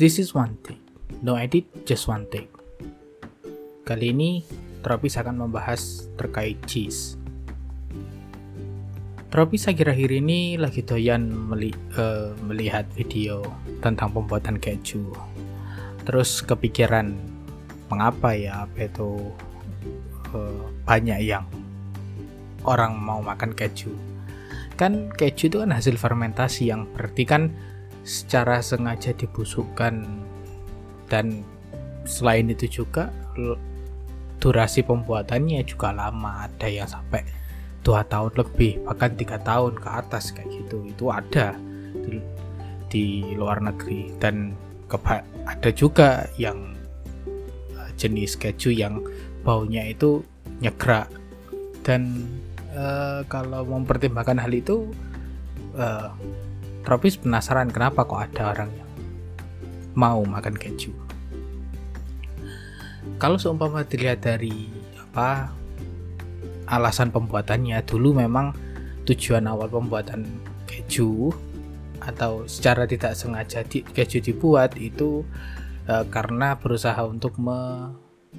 This is one thing. No edit, just one take. Kali ini Tropis akan membahas terkait cheese. Tropis akhir-akhir ini lagi doyan meli uh, melihat video tentang pembuatan keju. Terus kepikiran mengapa ya apa itu uh, banyak yang orang mau makan keju. Kan keju itu kan hasil fermentasi yang berarti kan secara sengaja dibusukkan. Dan selain itu juga durasi pembuatannya juga lama ada yang sampai dua tahun lebih bahkan tiga tahun ke atas kayak gitu. Itu ada di, di luar negeri. Dan keba ada juga yang uh, jenis keju yang baunya itu nyegrak. Dan uh, kalau mempertimbangkan hal itu uh, Tropis penasaran kenapa kok ada orang yang mau makan keju. Kalau seumpama dilihat dari apa alasan pembuatannya dulu memang tujuan awal pembuatan keju atau secara tidak sengaja di, keju dibuat itu e, karena berusaha untuk me,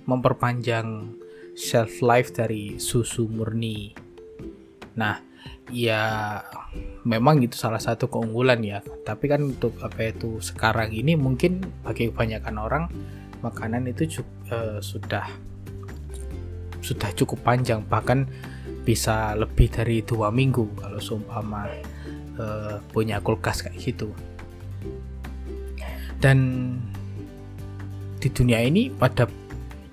memperpanjang shelf life dari susu murni. Nah, ya memang itu salah satu keunggulan ya. Tapi kan untuk apa itu sekarang ini mungkin bagi kebanyakan orang makanan itu uh, sudah sudah cukup panjang. Bahkan bisa lebih dari dua minggu kalau seumpama uh, punya kulkas kayak gitu. Dan di dunia ini pada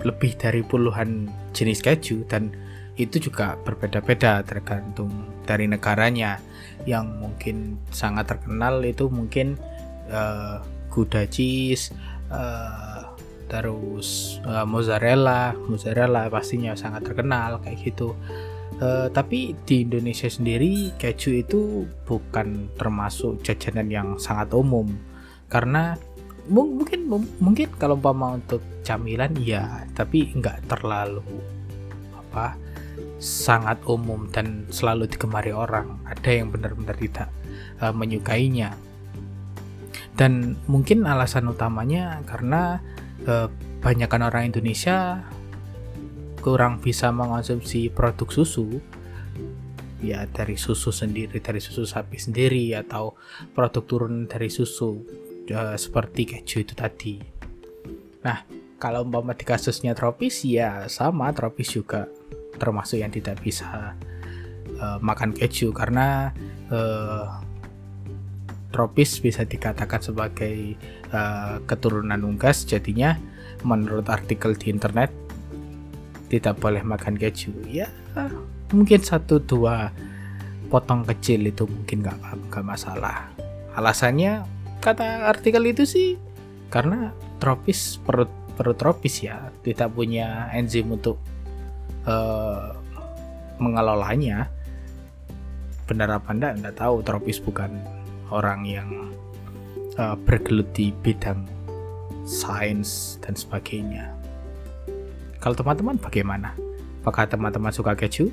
lebih dari puluhan jenis keju dan itu juga berbeda-beda tergantung dari negaranya yang mungkin sangat terkenal itu mungkin uh, Gouda cheese uh, terus uh, mozzarella. Mozzarella pastinya sangat terkenal kayak gitu. Uh, tapi di Indonesia sendiri keju itu bukan termasuk jajanan yang sangat umum. Karena mungkin mungkin kalau umpama untuk camilan ya tapi nggak terlalu apa sangat umum dan selalu digemari orang. Ada yang benar-benar tidak uh, menyukainya. Dan mungkin alasan utamanya karena uh, orang Indonesia kurang bisa mengonsumsi produk susu ya dari susu sendiri dari susu sapi sendiri atau produk turun dari susu uh, seperti keju itu tadi. Nah, kalau umpama di kasusnya tropis ya sama tropis juga termasuk yang tidak bisa uh, makan keju. Karena uh, tropis bisa dikatakan sebagai uh, keturunan unggas. Jadinya menurut artikel di internet tidak boleh makan keju. Ya mungkin satu dua potong kecil itu mungkin nggak nggak masalah. Alasannya kata artikel itu sih karena tropis perut perut tropis ya. Tidak punya enzim untuk uh, mengelolanya benar apa enggak enggak tahu. Tropis bukan orang yang uh, bergelut di bidang sains dan sebagainya. Kalau teman-teman bagaimana? Apakah teman-teman suka keju